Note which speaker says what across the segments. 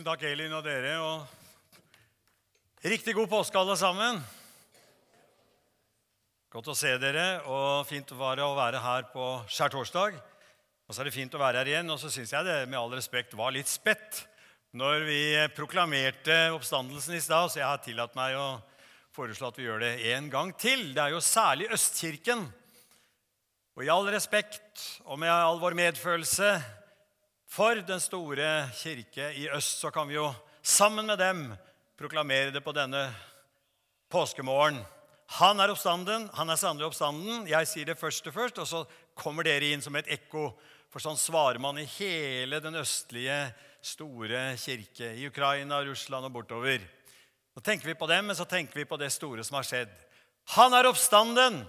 Speaker 1: Takk, Elin og dere. Og riktig god påske, alle sammen. Godt å se dere, og fint var det å være her på skjærtorsdag. Og så er det fint å være her igjen, og så syns jeg det med all respekt var litt spett når vi proklamerte oppstandelsen i stad, så jeg har tillatt meg å foreslå at vi gjør det en gang til. Det er jo særlig Østkirken. Og i all respekt og med all vår medfølelse for den store kirke i øst, så kan vi jo sammen med dem proklamere det på denne påskemorgen. Han er oppstanden, han er sannelig oppstanden. Jeg sier det først og først, og så kommer dere inn som et ekko. For sånn svarer man i hele den østlige, store kirke. I Ukraina, Russland og bortover. Så tenker vi på dem, men så tenker vi på det store som har skjedd. Han er oppstanden!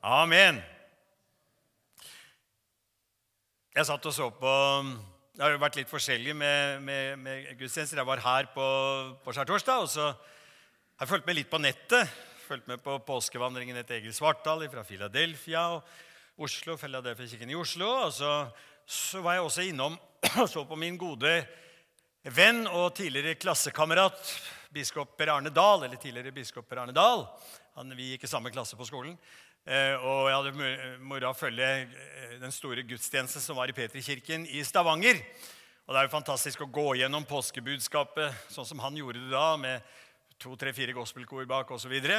Speaker 1: Amen. Jeg satt og så på Det har jo vært litt forskjellig med, med, med gudstjenester. Jeg var her på, på skjærtorsdag, og så har jeg fulgt med litt på nettet. Fulgt med på påskevandringen etter Egil Svartdal fra Philadelphia og Oslo. Philadelphia-kirken i Oslo. Og så, så, var jeg også innom og så på min gode venn og tidligere klassekamerat biskop Per Arne Dahl. Eller tidligere biskop Per Arne Dahl. Han, vi gikk i samme klasse på skolen. Eh, og jeg hadde moro å følge eh, den store gudstjenesten som var i Petrikirken i Stavanger. Og Det er jo fantastisk å gå gjennom påskebudskapet sånn som han gjorde det da, med to, tre, fire gospelkor bak osv. Og, så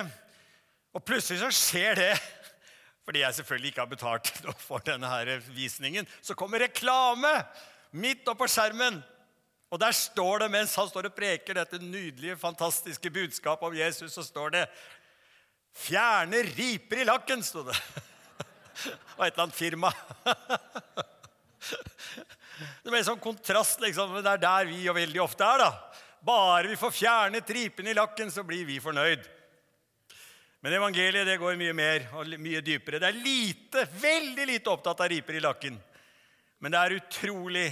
Speaker 1: og plutselig så skjer det, fordi jeg selvfølgelig ikke har betalt for denne her visningen, så kommer reklame midt oppå skjermen. Og der står det, mens han står og preker dette nydelige, fantastiske budskapet om Jesus, så står det Fjerne riper i lakken, sto det. Og et eller annet firma. Det ble sånn kontrast. liksom, Det er der vi jo veldig ofte er. da. Bare vi får fjernet ripene i lakken, så blir vi fornøyd. Men evangeliet det går mye mer og mye dypere. Det er lite, veldig lite opptatt av riper i lakken. Men det er utrolig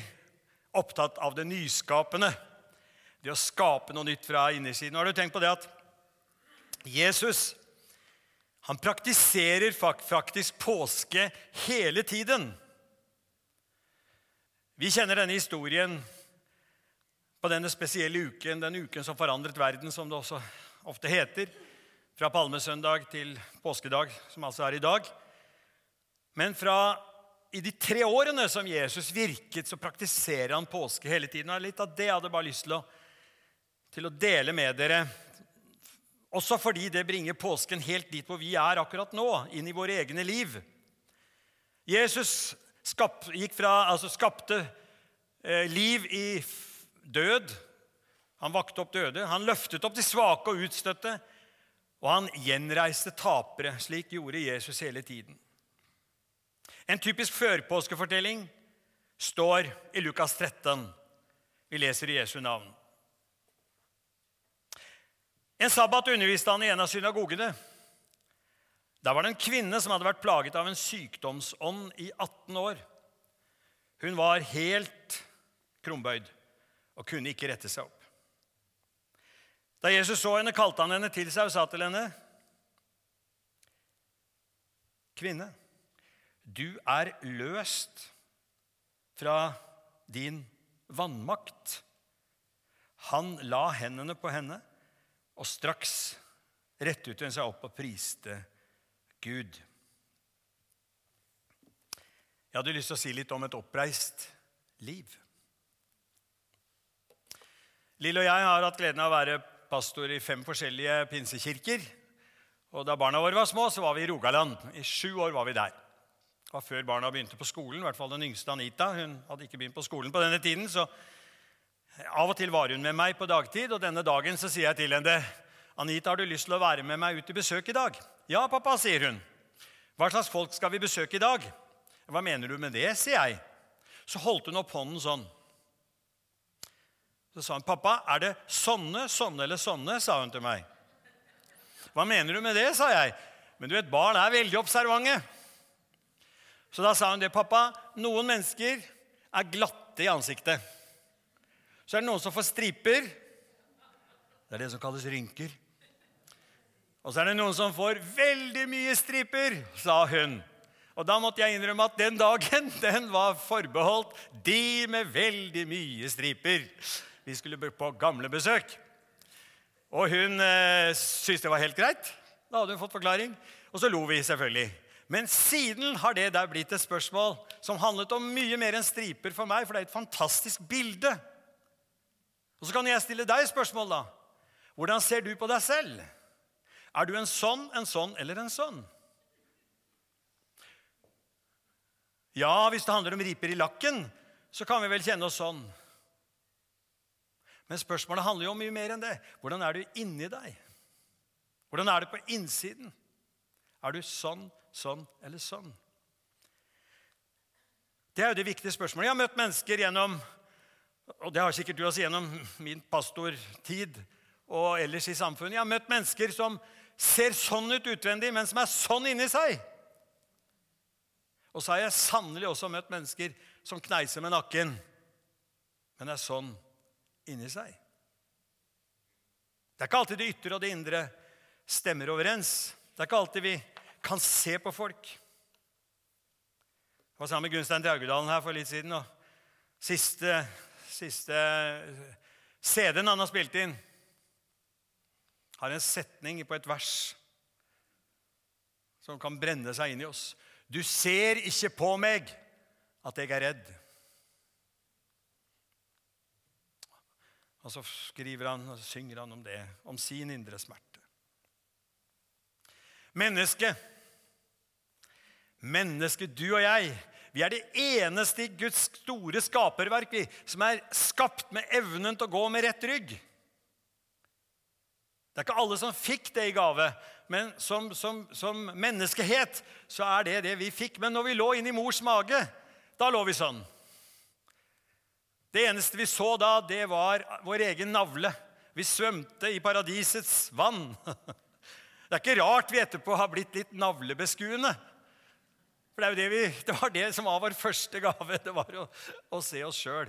Speaker 1: opptatt av det nyskapende. Det å skape noe nytt fra innersiden. Har du tenkt på det at Jesus han praktiserer faktisk påske hele tiden. Vi kjenner denne historien på denne spesielle uken, den uken som forandret verden, som det også ofte heter. Fra palmesøndag til påskedag, som altså er i dag. Men fra i de tre årene som Jesus virket, så praktiserer han påske hele tiden. Og litt av det jeg hadde bare lyst til å, til å dele med dere også fordi det bringer påsken helt dit hvor vi er akkurat nå, inn i våre egne liv. Jesus skap, fra, altså skapte eh, liv i død. Han vakte opp døde. Han løftet opp de svake og utstøtte. Og han gjenreiste tapere. Slik gjorde Jesus hele tiden. En typisk førpåskefortelling står i Lukas 13. Vi leser i Jesu navn. En sabbat underviste han i en av synagogene. Der var det en kvinne som hadde vært plaget av en sykdomsånd i 18 år. Hun var helt krumbøyd og kunne ikke rette seg opp. Da Jesus så henne, kalte han henne til seg og sa til henne, 'Kvinne, du er løst fra din vannmakt.' Han la hendene på henne og straks rettet hun seg opp og priste Gud. Jeg hadde lyst til å si litt om et oppreist liv. Lill og jeg har hatt gleden av å være pastor i fem forskjellige pinsekirker. Og Da barna våre var små, så var vi i Rogaland. I sju år var vi der. Det var før barna begynte på skolen. i hvert fall Den yngste Anita hun hadde ikke begynt på skolen på denne tiden. så av og til var hun med meg på dagtid, og denne dagen så sier jeg til henne Anita, har du lyst til å være med meg ut i besøk i dag? Ja, pappa, sier hun. Hva slags folk skal vi besøke i dag? Hva mener du med det, sier jeg. Så holdt hun opp hånden sånn. Så sa hun, 'Pappa, er det sånne, sånne eller sånne?' sa hun til meg. 'Hva mener du med det?' sa jeg. Men du vet, barn er veldig observante. Så da sa hun det, 'Pappa, noen mennesker er glatte i ansiktet.' Så er det noen som får striper. Det er det som kalles rynker. Og så er det noen som får veldig mye striper, sa hun. Og da måtte jeg innrømme at den dagen den var forbeholdt de med veldig mye striper. Vi skulle på gamlebesøk. Og hun eh, syntes det var helt greit. Da hadde hun fått forklaring. Og så lo vi selvfølgelig. Men siden har det der blitt et spørsmål som handlet om mye mer enn striper for meg, for det er et fantastisk bilde. Og Så kan jeg stille deg spørsmål, da. Hvordan ser du på deg selv? Er du en sånn, en sånn eller en sånn? Ja, hvis det handler om riper i lakken, så kan vi vel kjenne oss sånn. Men spørsmålet handler jo om mye mer enn det. Hvordan er du inni deg? Hvordan er det på innsiden? Er du sånn, sånn eller sånn? Det er jo det viktige spørsmålet. Jeg har møtt mennesker gjennom og det har sikkert du også gjennom min pastortid og ellers i samfunnet. Jeg har møtt mennesker som ser sånn ut utvendig, men som er sånn inni seg. Og så har jeg sannelig også møtt mennesker som kneiser med nakken, men er sånn inni seg. Det er ikke alltid det ytre og det indre stemmer overens. Det er ikke alltid vi kan se på folk. Jeg var sammen med Gunstein Draugedalen her for litt siden. og Siste, siste CD-en han har spilt inn, har en setning på et vers som kan brenne seg inn i oss. Du ser ikke på meg at jeg er redd. Og så skriver han og synger han om det, om sin indre smerte. Menneske, menneske, du og jeg, vi er det eneste i Guds store skaperverk vi, som er skapt med evnen til å gå med rett rygg. Det er ikke alle som fikk det i gave, men som, som, som, menneskehet så er det det vi fikk. Men når vi lå inni mors mage, da lå vi sånn. Det eneste vi så da, det var vår egen navle. Vi svømte i paradisets vann. Det er ikke rart vi etterpå har blitt litt navlebeskuende. For det, det, vi, det var det som var vår første gave. Det var å, å se oss sjøl.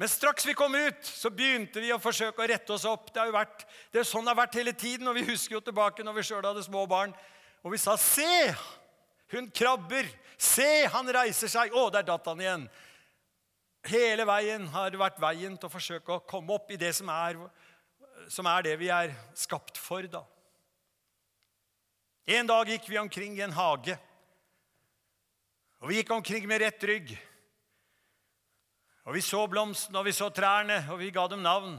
Speaker 1: Men straks vi kom ut, så begynte vi å forsøke å rette oss opp. Det, har jo vært, det er sånn det har vært hele tiden, og vi husker jo tilbake når vi sjøl hadde små barn. Og vi sa 'Se! Hun krabber! Se, han reiser seg!' Å, der datt han igjen. Hele veien har vært veien til å forsøke å komme opp i det som er, som er det vi er skapt for, da. En dag gikk vi omkring i en hage. Og vi gikk omkring med rett rygg. Og vi så blomstene, og vi så trærne, og vi ga dem navn.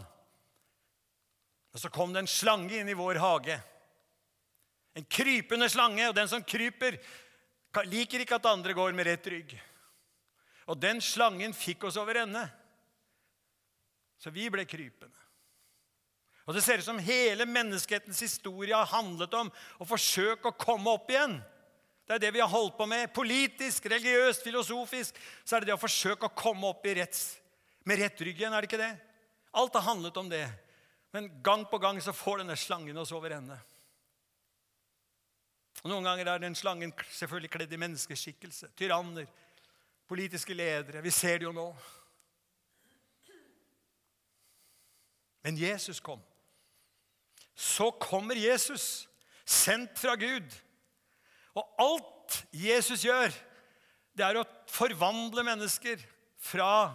Speaker 1: Og så kom det en slange inn i vår hage. En krypende slange, og den som kryper, liker ikke at andre går med rett rygg. Og den slangen fikk oss over ende. Så vi ble krypende. Og Det ser ut som hele menneskehetens historie har handlet om å forsøke å komme opp igjen. Det er det vi har holdt på med. Politisk, religiøst, filosofisk. Så er det det å forsøke å komme opp i retts, med rett rygg igjen. er det ikke det? Alt har handlet om det. Men gang på gang så får denne slangen oss over ende. Og Noen ganger er den slangen selvfølgelig kledd i menneskeskikkelse. Tyranner, politiske ledere. Vi ser det jo nå. Men Jesus kom. Så kommer Jesus, sendt fra Gud og alt Jesus gjør, det er å forvandle mennesker fra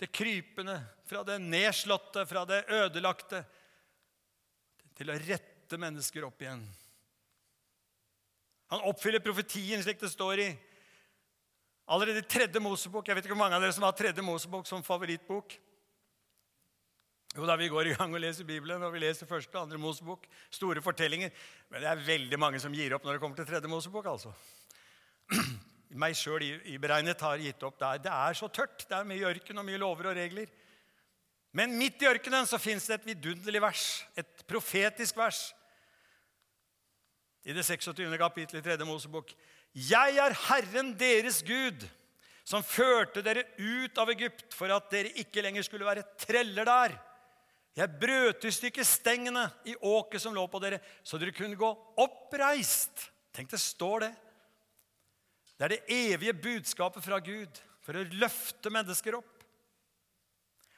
Speaker 1: det krypende, fra det nedslåtte, fra det ødelagte, til å rette mennesker opp igjen. Han oppfyller profetien slik det står i allerede i tredje Mosebok. Jeg vet ikke hvor mange av dere som har tredje Mosebok som favorittbok. Jo da, Vi går i gang og leser Bibelen, og vi leser første og andre Mosebok. Store fortellinger. Men det er veldig mange som gir opp når det kommer til tredje Mosebok. altså. Meg sjøl iberegnet har gitt opp der. Det er så tørt. Det er mye ørken og mye lover og regler. Men midt i ørkenen så fins det et vidunderlig vers, et profetisk vers. I det 26. kapittelet i tredje Mosebok. Jeg er Herren deres Gud, som førte dere ut av Egypt for at dere ikke lenger skulle være treller der. Jeg brøt i stykker stengene i åket som lå på dere, så dere kunne gå oppreist. Tenk, det står det. Det er det evige budskapet fra Gud for å løfte mennesker opp.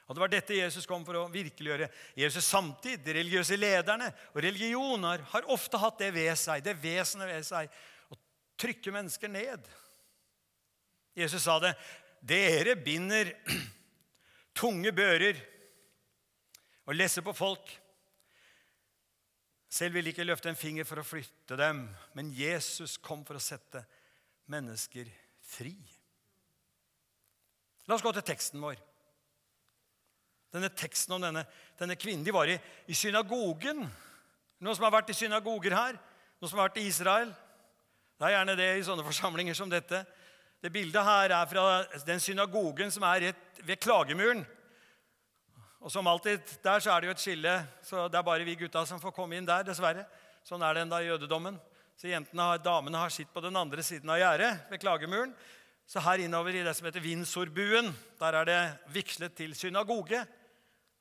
Speaker 1: Og Det var dette Jesus kom for å virkeliggjøre. Jesus samtid, De religiøse lederne og religioner har ofte hatt det ved seg, det vesenet ved seg. Å trykke mennesker ned. Jesus sa det. Dere binder tunge bører og lesse på folk. Selv ville ikke løfte en finger for å flytte dem, men Jesus kom for å sette mennesker fri. La oss gå til teksten vår. Denne teksten om denne, denne kvinnen. De var i, i synagogen. Noen som har vært i synagoger her? Noen som har vært i Israel? Det er gjerne det i sånne forsamlinger som dette. Det bildet her er fra den synagogen som er rett ved klagemuren. Og som alltid, Der så er det jo et skille, så det er bare vi gutta som får komme inn der. dessverre. Sånn er det enda i jødedommen. Så jentene, Damene har sitt på den andre siden av gjerdet ved klagemuren. Så her innover i det som heter Vindsorbuen, der er det vigslet til synagoge.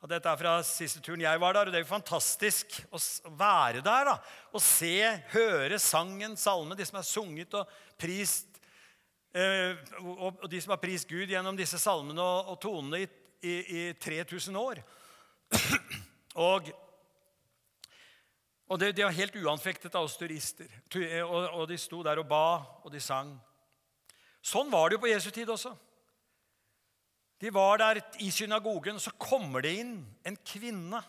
Speaker 1: Og Dette er fra siste turen jeg var der, og det er jo fantastisk å være der. da, Og se, høre sangen, salmen, de som er sunget og prist, eh, og de som har prist Gud gjennom disse salmene og, og tonene i, i, i 3000 år. Og, og det, det, var helt uanfektet av oss turister. Og, og de sto der og ba, og de sang. Sånn var det jo på Jesu tid også. De var der i synagogen, og så kommer det inn en kvinne.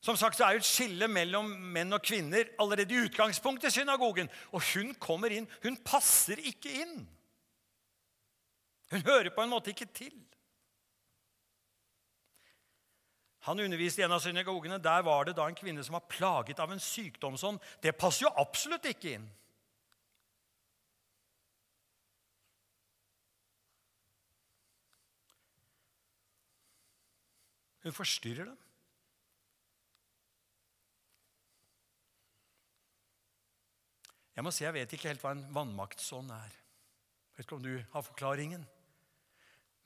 Speaker 1: Som sagt Det er jo et skille mellom menn og kvinner allerede i utgangspunktet i synagogen. Og hun kommer inn. Hun passer ikke inn. Hun hører på en måte ikke til. Han underviste i en av synagogene. Der var det da en kvinne som var plaget av en sykdomsånd. Det passer jo absolutt ikke inn. Hun forstyrrer dem. Jeg må si jeg vet ikke helt hva en vannmaktsånd er. Jeg vet ikke om du har forklaringen.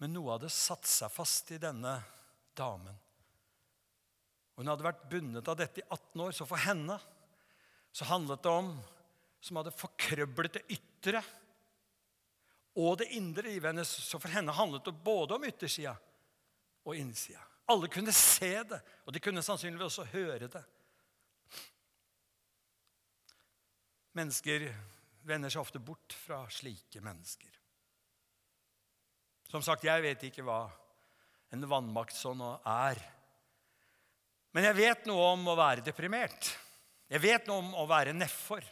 Speaker 1: Men noe hadde satt seg fast i denne damen. Hun hadde vært bundet av dette i 18 år, så for henne så handlet det om som hadde forkrøblet det ytre og det indre livet hennes. Så for henne handlet det både om yttersida og innsida. Alle kunne se det, og de kunne sannsynligvis også høre det. Mennesker vender seg ofte bort fra slike mennesker. Som sagt, jeg vet ikke hva en vannmaktsånd er. Men jeg vet noe om å være deprimert. Jeg vet noe om å være nedfor.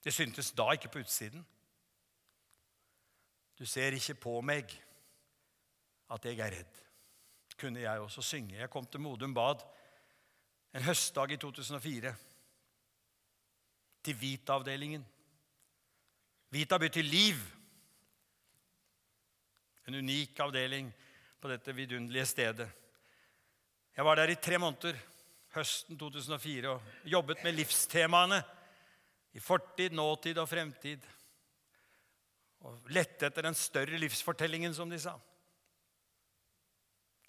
Speaker 1: Det syntes da ikke på utsiden. Du ser ikke på meg at jeg er redd kunne jeg også synge. Jeg kom til Modum Bad en høstdag i 2004. Til Vita-avdelingen. Vita betyr liv. En unik avdeling på dette vidunderlige stedet. Jeg var der i tre måneder høsten 2004 og jobbet med livstemaene i fortid, nåtid og fremtid. Og lette etter den større livsfortellingen, som de sa.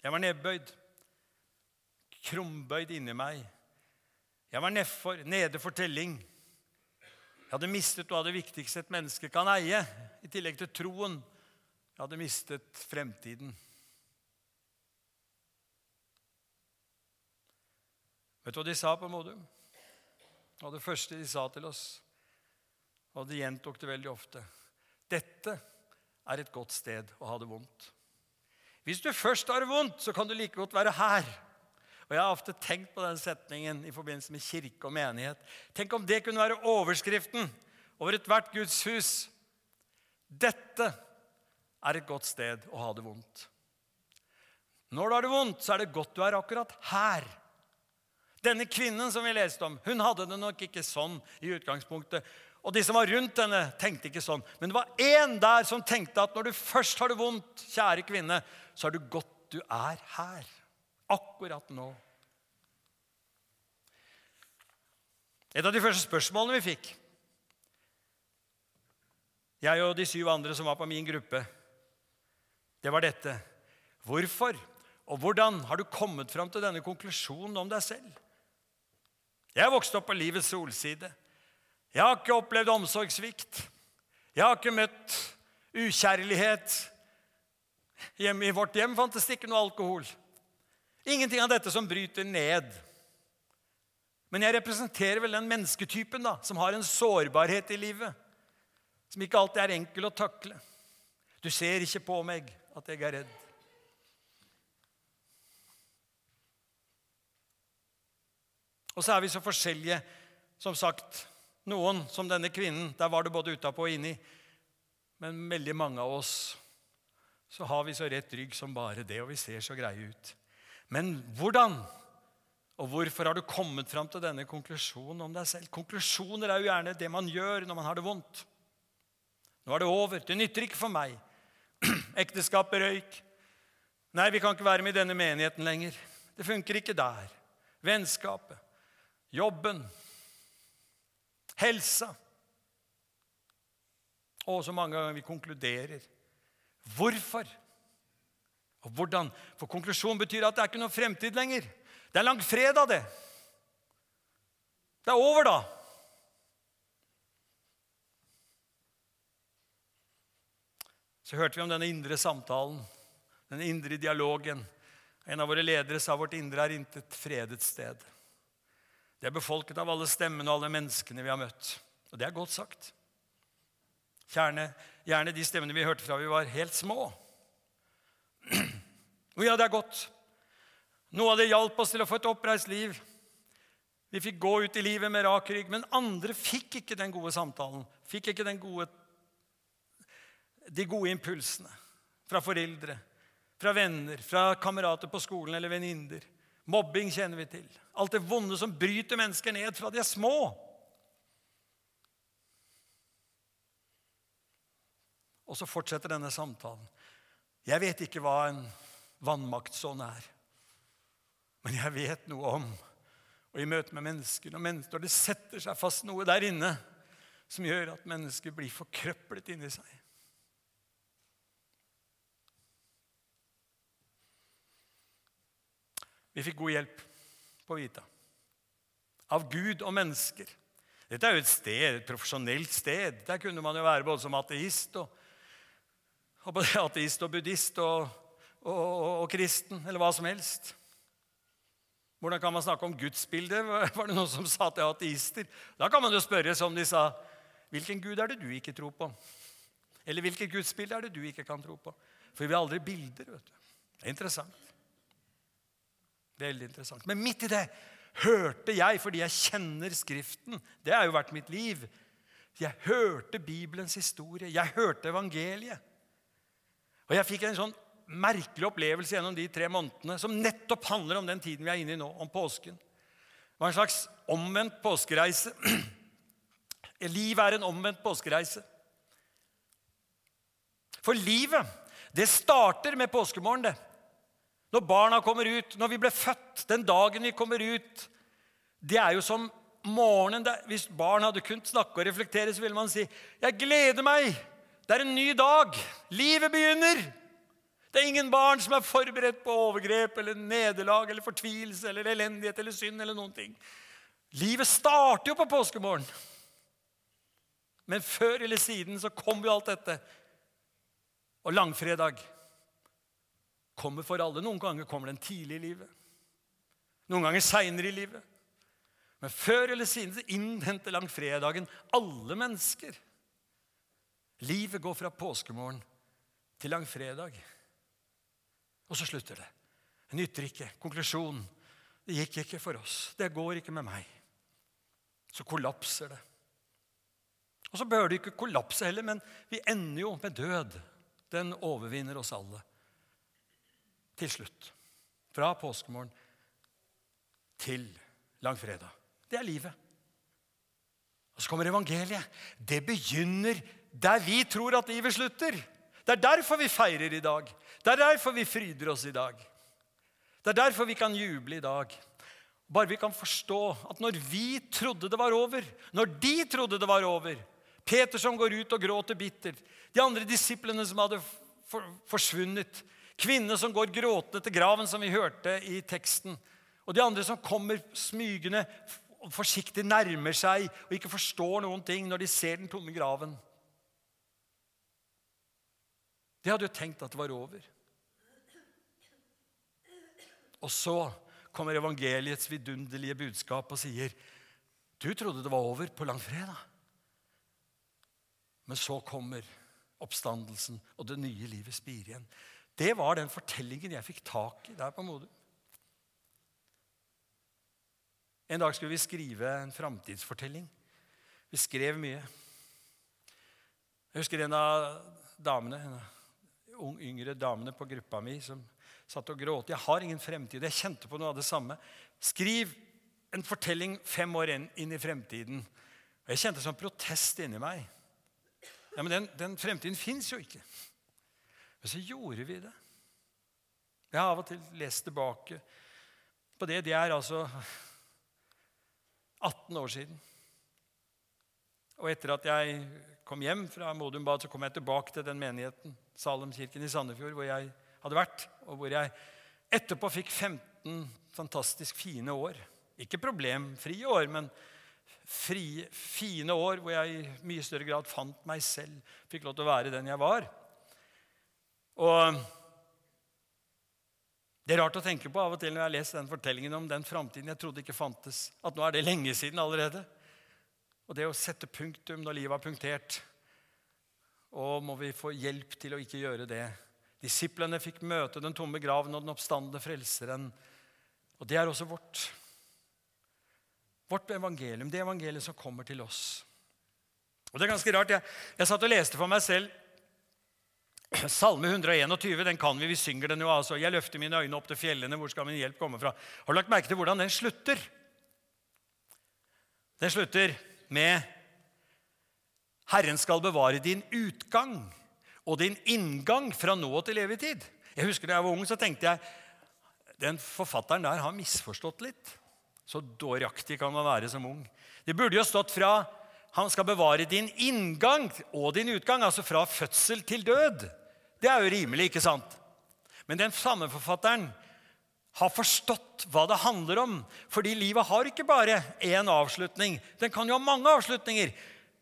Speaker 1: Jeg var nedbøyd, krumbøyd inni meg. Jeg var nedfor, nede for telling. Jeg hadde mistet noe av det viktigste et menneske kan eie, i tillegg til troen. Jeg hadde mistet fremtiden. Vet du hva de sa på Modum? Og det første de sa til oss, og de gjentok det veldig ofte. Dette er et godt sted å ha det vondt. Hvis du først har det vondt, så kan du like godt være her. Og Jeg har ofte tenkt på den setningen i forbindelse med kirke og menighet. Tenk om det kunne være overskriften over ethvert Guds hus. Dette er et godt sted å ha det vondt. Når du har det vondt, så er det godt du er akkurat her. Denne kvinnen som vi leste om, hun hadde det nok ikke sånn i utgangspunktet. Og de som var rundt henne, tenkte ikke sånn. Men det var én der som tenkte at når du først har det vondt, kjære kvinne, så er det godt du er her. Akkurat nå. Et av de første spørsmålene vi fikk, jeg og de syv andre som var på min gruppe, det var dette. Hvorfor og hvordan har du kommet fram til denne konklusjonen om deg selv? Jeg vokste opp på livets solside. Jeg har ikke opplevd omsorgssvikt. Jeg har ikke møtt ukjærlighet. Hjemme I vårt hjem fantes det ikke noe alkohol. Ingenting av dette som bryter ned. Men jeg representerer vel den mennesketypen da, som har en sårbarhet i livet. som ikke alltid er enkel å takle. Du ser ikke på meg at jeg er redd. Og så er vi så forskjellige. Som sagt, noen, som denne kvinnen, der var det både utapå og inni. Men veldig mange av oss så har vi så rett rygg som bare det, og vi ser så greie ut. Men hvordan og hvorfor har du kommet fram til denne konklusjonen om deg selv? Konklusjoner er jo gjerne det man gjør når man har det vondt. Nå er det over. Det nytter ikke for meg. Ekteskapet røyk. Nei, vi kan ikke være med i denne menigheten lenger. Det funker ikke der. Vennskapet. Jobben. Helsa. Og så mange ganger vi konkluderer. Hvorfor? Og hvordan? For konklusjon betyr at det er ikke noe fremtid lenger. Det er langfredag, det. Det er over, da. Så hørte vi om denne indre samtalen, den indre dialogen. En av våre ledere sa vårt indre er intet fredet sted. Det er befolket av alle stemmene og alle menneskene vi har møtt. Og det er godt sagt. Gjerne, gjerne de stemmene vi hørte fra vi var helt små. Og ja, det er godt. Noe av det hjalp oss til å få et oppreist liv. Vi fikk gå ut i livet med rak rygg, men andre fikk ikke den gode samtalen. Fikk ikke gode, de gode impulsene fra foreldre, fra venner, fra kamerater på skolen eller venninner. Mobbing kjenner vi til. Alt det vonde som bryter mennesker ned fra de er små. Og så fortsetter denne samtalen. Jeg vet ikke hva en vannmaktsånd er. Men jeg vet noe om og i møte med mennesker og mennesker, det setter seg fast noe der inne som gjør at mennesker blir forkrøplet inni seg. Vi fikk god hjelp på Vita. Av Gud og mennesker. Dette er jo et sted, et profesjonelt sted. Der kunne man jo være både som ateist og, og ateist og buddhist og, og, og, kristen, eller hva som helst. Hvordan kan man snakke om gudsbildet? Var det noen som sa til ateister? Da kan man jo spørre som de sa Hvilken gud er det du ikke tror på? Eller hvilket gudsbilde er det du ikke kan tro på? For vi har aldri bilder. vet du. Det er interessant. Veldig interessant. Men midt i det hørte jeg, fordi jeg kjenner Skriften Det har jo vært mitt liv. Jeg hørte Bibelens historie. Jeg hørte evangeliet. Og jeg fikk en sånn merkelig opplevelse gjennom de tre månedene som nettopp handler om den tiden vi er inne i nå, om påsken. Det var en slags omvendt påskereise. Livet er en omvendt påskereise. For livet, det starter med påskemorgen, det. Når barna kommer ut, når vi ble født, den dagen vi kommer ut. Det er jo som morgenen der, Hvis barn hadde kunnet snakke og reflektere, så ville man si, 'Jeg gleder meg. Det er en ny dag. Livet begynner.' Det er ingen barn som er forberedt på overgrep eller nederlag eller fortvilelse eller elendighet eller synd eller noen ting. Livet starter jo på påskemorgen. Men før eller siden så kom jo alt dette. Og langfredag kommer for alle. Noen ganger kommer den tidlig i livet. Noen ganger seinere i livet. Men før eller siden innhenter langfredagen alle mennesker. Livet går fra påskemorgen til langfredag. Og så slutter det. Det nytter ikke. Konklusjon. Det gikk ikke for oss. Det går ikke med meg. Så kollapser det. Og så bør det ikke kollapse heller, men vi ender jo med død. Den overvinner oss alle. Til slutt. Fra påskemorgen til langfredag. Det er livet. Og så kommer evangeliet. Det begynner der vi tror at livet slutter. Det er derfor vi feirer i dag. Det er derfor vi fryder oss i dag. Det er derfor vi kan juble i dag. Bare vi kan forstå at når vi trodde det var over, når de trodde det var over Peter som går ut og gråter bittert, de andre disiplene som hadde forsvunnet, kvinnene som går gråtende til graven, som vi hørte i teksten, og de andre som kommer smygende forsiktig nærmer seg og ikke forstår noen ting når de ser den tomme graven. De hadde jo tenkt at det var over. Og så kommer evangeliets vidunderlige budskap og sier, 'Du trodde det var over på langfredag.' Men så kommer oppstandelsen, og det nye livet spirer igjen. Det var den fortellingen jeg fikk tak i der på Modum. En dag skulle vi skrive en framtidsfortelling. Vi skrev mye. Jeg husker en av damene, en av yngre damene på gruppa mi som satt og gråt. Jeg har ingen fremtid. Jeg kjente på noe av det samme. Skriv en fortelling fem år inn, i fremtiden. Jeg kjente sånn protest inni meg. Ja, Men den, den fremtiden fins jo ikke. Men så gjorde vi det. Jeg har av og til lest tilbake på det. Det er altså 18 år siden. Og etter at jeg kom hjem fra Modum Bad, så kom jeg tilbake til den menigheten, Salemkirken i Sandefjord, hvor jeg hadde vært, og hvor jeg etterpå fikk 15 fantastisk fine år. Ikke problemfrie år, men frie, fine år hvor jeg i mye større grad fant meg selv, fikk lov til å være den jeg var. Og Det er rart å tenke på av og til når jeg har lest den fortellingen om den framtiden jeg trodde ikke fantes. At nå er det lenge siden allerede. Og det å sette punktum når livet er punktert. Og må vi få hjelp til å ikke gjøre det. Disiplene fikk møte den tomme graven og den oppstandende frelseren. Og det er også vårt. Vårt evangelium, det evangeliet som kommer til oss. Og det er ganske rart. Jeg, jeg satt og leste for meg selv Salme 121 den kan vi, vi synger den jo. altså. Jeg løfter mine øyne opp til fjellene. Hvor skal min hjelp komme fra? Har du lagt merke til hvordan den slutter? Den slutter med Herren skal bevare din utgang og din inngang fra nå til evig tid. Jeg husker Da jeg var ung, så tenkte jeg den forfatteren der har misforstått litt. Så dåraktig kan man være som ung. Det burde jo stått fra han skal bevare din inngang og din utgang, altså fra fødsel til død. Det er jo rimelig, ikke sant? Men den samme forfatteren har forstått hva det handler om. Fordi livet har ikke bare én avslutning. Den kan jo ha mange avslutninger.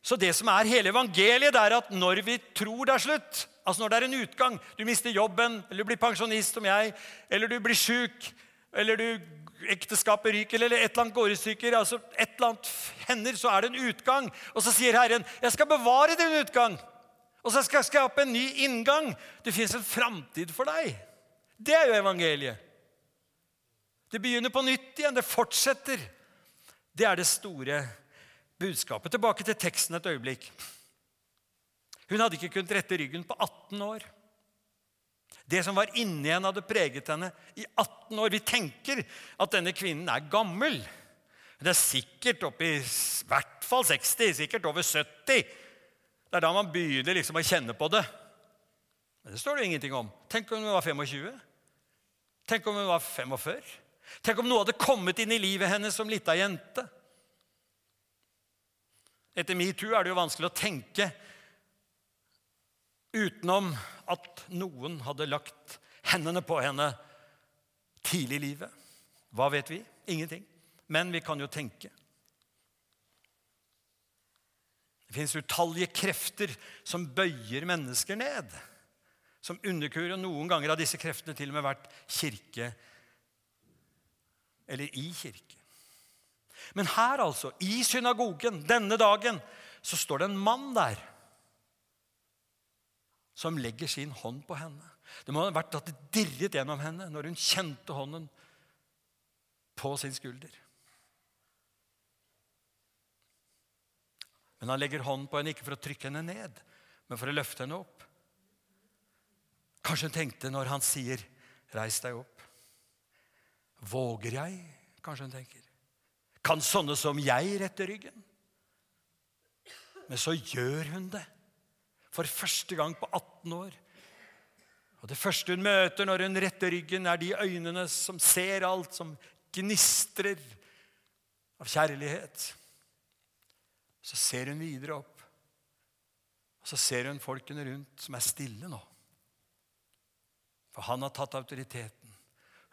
Speaker 1: Så det som er hele evangeliet, det er at når vi tror det er slutt, altså når det er en utgang Du mister jobben, eller du blir pensjonist som jeg, eller du blir sjuk, eller du ekteskapet ryker, eller et eller annet går i stykker altså Et eller annet hender, så er det en utgang. Og så sier Herren, 'Jeg skal bevare din utgang.' Og så skal jeg skape en ny inngang. Det fins en framtid for deg. Det er jo evangeliet. Det begynner på nytt igjen. Det fortsetter. Det er det store budskapet. Tilbake til teksten et øyeblikk. Hun hadde ikke kunnet rette ryggen på 18 år. Det som var inni henne, hadde preget henne i 18 år. Vi tenker at denne kvinnen er gammel. Det er sikkert oppe i hvert fall 60, sikkert over 70. Det er da man begynner liksom å kjenne på det. Men det står det ingenting om. Tenk om hun var 25? Tenk om hun var 45? Tenk om noe hadde kommet inn i livet hennes som lita jente? Etter metoo er det jo vanskelig å tenke utenom at noen hadde lagt hendene på henne tidlig i livet. Hva vet vi? Ingenting. Men vi kan jo tenke. Det fins utallige krefter som bøyer mennesker ned. Som underkurer. Og noen ganger har disse kreftene til og med vært kirke eller i kirke. Men her, altså, i synagogen denne dagen, så står det en mann der som legger sin hånd på henne. Det må ha vært at det dirret gjennom henne når hun kjente hånden på sin skulder. Men han legger hånden på henne ikke for å trykke henne ned, men for å løfte henne opp. Kanskje hun tenkte når han sier 'reis deg opp'. Våger jeg? Kanskje hun tenker. Kan sånne som jeg rette ryggen? Men så gjør hun det. For første gang på 18 år. Og Det første hun møter når hun retter ryggen, er de øynene som ser alt, som gnistrer av kjærlighet. Så ser hun videre opp, og så ser hun folkene rundt som er stille nå. For han har tatt autoriteten.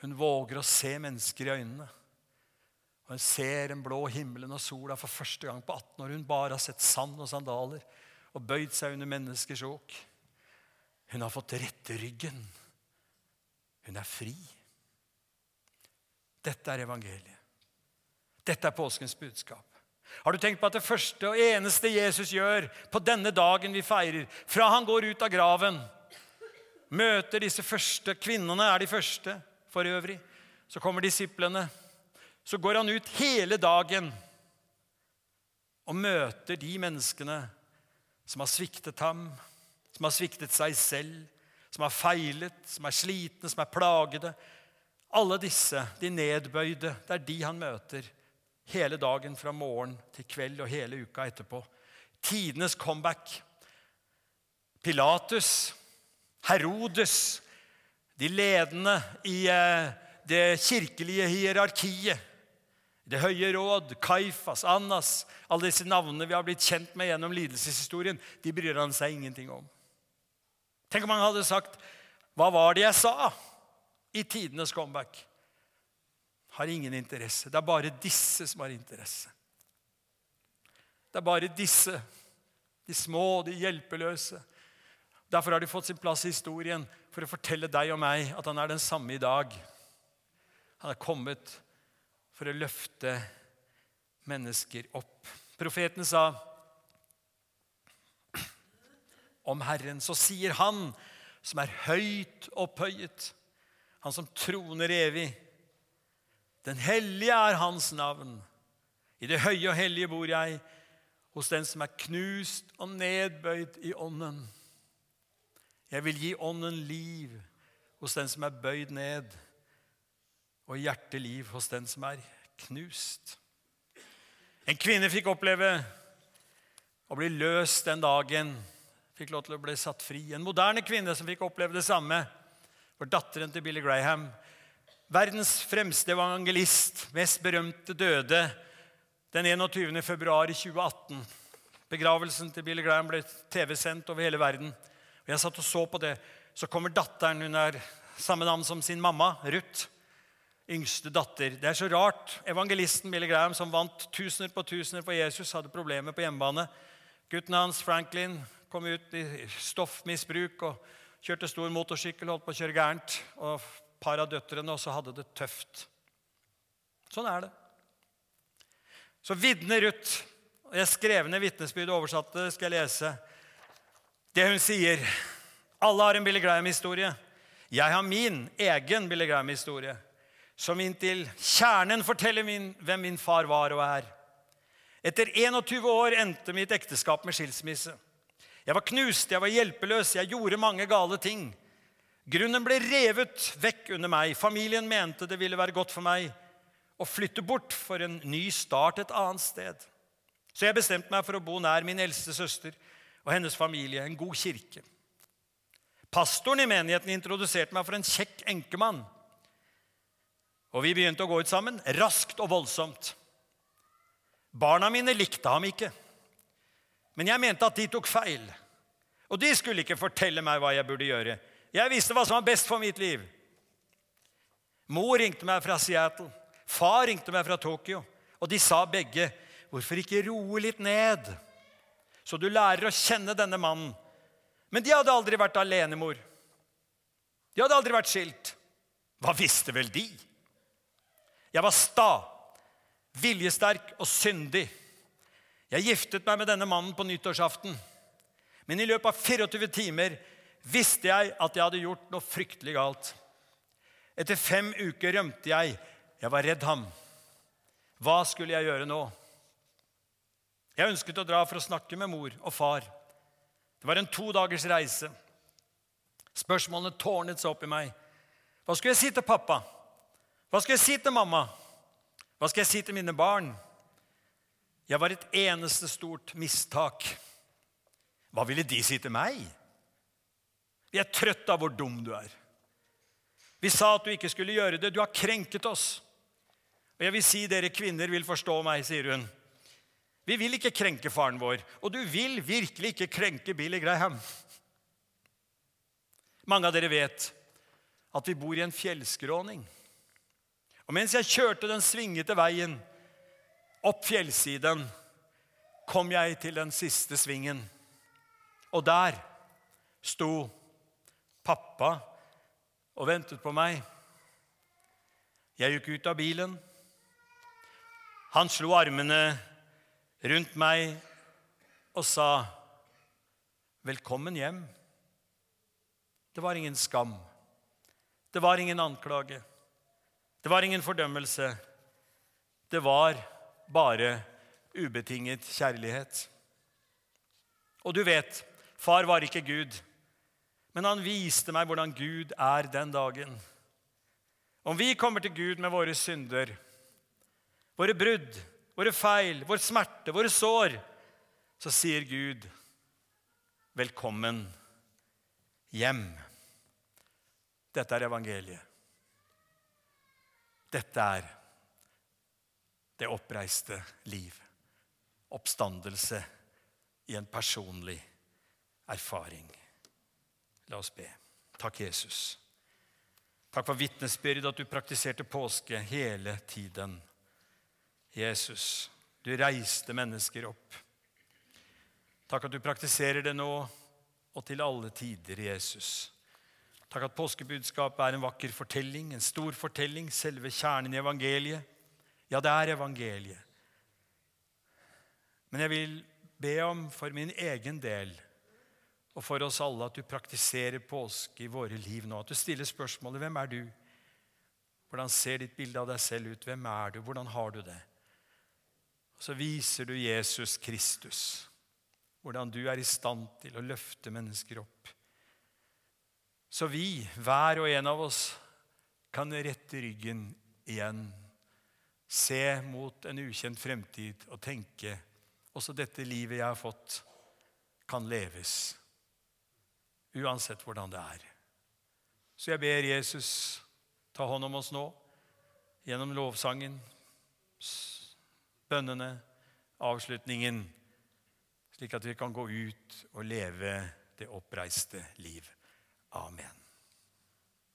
Speaker 1: Hun våger å se mennesker i øynene. Og Hun ser den blå himmelen og sola for første gang på 18 år. Hun bare har sett sand og sandaler og bøyd seg under menneskers åk. Hun har fått rette ryggen. Hun er fri. Dette er evangeliet. Dette er påskens budskap. Har du tenkt på at det første og eneste Jesus gjør på denne dagen vi feirer, fra han går ut av graven, møter disse første Kvinnene er de første for øvrig. Så kommer disiplene. Så går han ut hele dagen og møter de menneskene som har sviktet ham, som har sviktet seg selv, som har feilet, som er slitne, som er plagede. Alle disse, de nedbøyde, det er de han møter hele dagen fra morgen til kveld og hele uka etterpå. Tidenes comeback. Pilatus, Herodes, de ledende i eh, det kirkelige hierarkiet. Det høye råd, Kaifas, Annas, alle disse navnene vi har blitt kjent med gjennom lidelseshistorien, de bryr han seg ingenting om. Tenk om han hadde sagt 'Hva var det jeg sa?' i tidenes comeback. Har ingen interesse. Det er bare disse som har interesse. Det er bare disse, de små, de hjelpeløse. Derfor har de fått sin plass i historien for å fortelle deg og meg at han er den samme i dag. Han er kommet for å løfte mennesker opp. Profeten sa om Herren, så sier Han som er høyt opphøyet, Han som troner evig. Den hellige er Hans navn. I det høye og hellige bor jeg, hos den som er knust og nedbøyd i ånden. Jeg vil gi ånden liv hos den som er bøyd ned, og hjerteliv hos den som er knust. En kvinne fikk oppleve å bli løst den dagen fikk lov til å bli satt fri. En moderne kvinne som fikk oppleve det samme, var datteren til Billy Graham. Verdens fremste evangelist, mest berømte, døde den 21. februar 2018. Begravelsen til Billy Graham ble TV-sendt over hele verden. Og Jeg satt og så på det. Så kommer datteren. Hun er samme navn som sin mamma, Ruth. Yngste datter. Det er så rart. Evangelisten Billy Graham, som vant tusener på tusener for Jesus, hadde problemer på hjemmebane. Gutten hans, Franklin, kom ut i stoffmisbruk og kjørte stor motorsykkel, holdt på å kjøre gærent. Og par av døtrene også hadde det tøft. Sånn er det. Så vitner Ruth. Jeg skrev ned vitnesbyrdet oversatte skal jeg lese. Det hun sier. Alle har en Billy Graham-historie. Jeg har min egen Billy Graham-historie, som inntil kjernen forteller min, hvem min far var og er. Etter 21 år endte mitt ekteskap med skilsmisse. Jeg var knust, jeg var hjelpeløs, jeg gjorde mange gale ting. Grunnen ble revet vekk under meg. Familien mente det ville være godt for meg å flytte bort for en ny start et annet sted. Så jeg bestemte meg for å bo nær min eldste søster og hennes familie, en god kirke. Pastoren i menigheten introduserte meg for en kjekk enkemann. Og vi begynte å gå ut sammen, raskt og voldsomt. Barna mine likte ham ikke. Men jeg mente at de tok feil. Og de skulle ikke fortelle meg hva jeg burde gjøre. Jeg visste hva som var best for mitt liv. Mor ringte meg fra Seattle. Far ringte meg fra Tokyo. Og de sa begge, 'Hvorfor ikke roe litt ned?' Så du lærer å kjenne denne mannen. Men de hadde aldri vært alenemor. De hadde aldri vært skilt. Hva visste vel de? Jeg var sta, viljesterk og syndig. Jeg giftet meg med denne mannen på nyttårsaften. Men i løpet av 24 timer visste jeg at jeg hadde gjort noe fryktelig galt. Etter fem uker rømte jeg. Jeg var redd ham. Hva skulle jeg gjøre nå? Jeg ønsket å dra for å snakke med mor og far. Det var en to dagers reise. Spørsmålene tårnet seg opp i meg. Hva skulle jeg si til pappa? Hva skulle jeg si til mamma? Hva skal jeg si til mine barn? Jeg var et eneste stort mistak. Hva ville de si til meg? Vi er trøtt av hvor dum du er. Vi sa at du ikke skulle gjøre det. Du har krenket oss. Og jeg vil si dere kvinner vil forstå meg, sier hun. Vi vil ikke krenke faren vår, og du vil virkelig ikke krenke Billy Graham. Mange av dere vet at vi bor i en fjellskråning. Og mens jeg kjørte den svingete veien opp fjellsiden kom jeg til den siste svingen. Og der sto pappa og ventet på meg. Jeg gikk ut av bilen. Han slo armene rundt meg og sa 'Velkommen hjem'. Det var ingen skam. Det var ingen anklage. Det var ingen fordømmelse. Det var bare ubetinget kjærlighet. Og du vet, far var ikke Gud, men han viste meg hvordan Gud er den dagen. Om vi kommer til Gud med våre synder, våre brudd, våre feil, vår smerte, våre sår, så sier Gud, 'Velkommen hjem'. Dette er evangeliet. Dette er det oppreiste liv. Oppstandelse i en personlig erfaring. La oss be. Takk, Jesus. Takk for vitnesbyrd at du praktiserte påske hele tiden. Jesus, du reiste mennesker opp. Takk at du praktiserer det nå og til alle tider, Jesus. Takk at påskebudskapet er en vakker fortelling, en stor fortelling, selve kjernen i evangeliet. Ja, det er evangeliet. Men jeg vil be om for min egen del og for oss alle at du praktiserer påske i våre liv nå. At du stiller spørsmålet 'Hvem er du?' Hvordan ser ditt bilde av deg selv ut? Hvem er du? Hvordan har du det? Og Så viser du Jesus Kristus, hvordan du er i stand til å løfte mennesker opp. Så vi, hver og en av oss, kan rette ryggen igjen, se mot en ukjent fremtid og tenke også dette livet jeg har fått, kan leves. Uansett hvordan det er. Så jeg ber Jesus ta hånd om oss nå gjennom lovsangen bønnene, avslutningen, slik at vi kan gå ut og leve det oppreiste liv. Amen.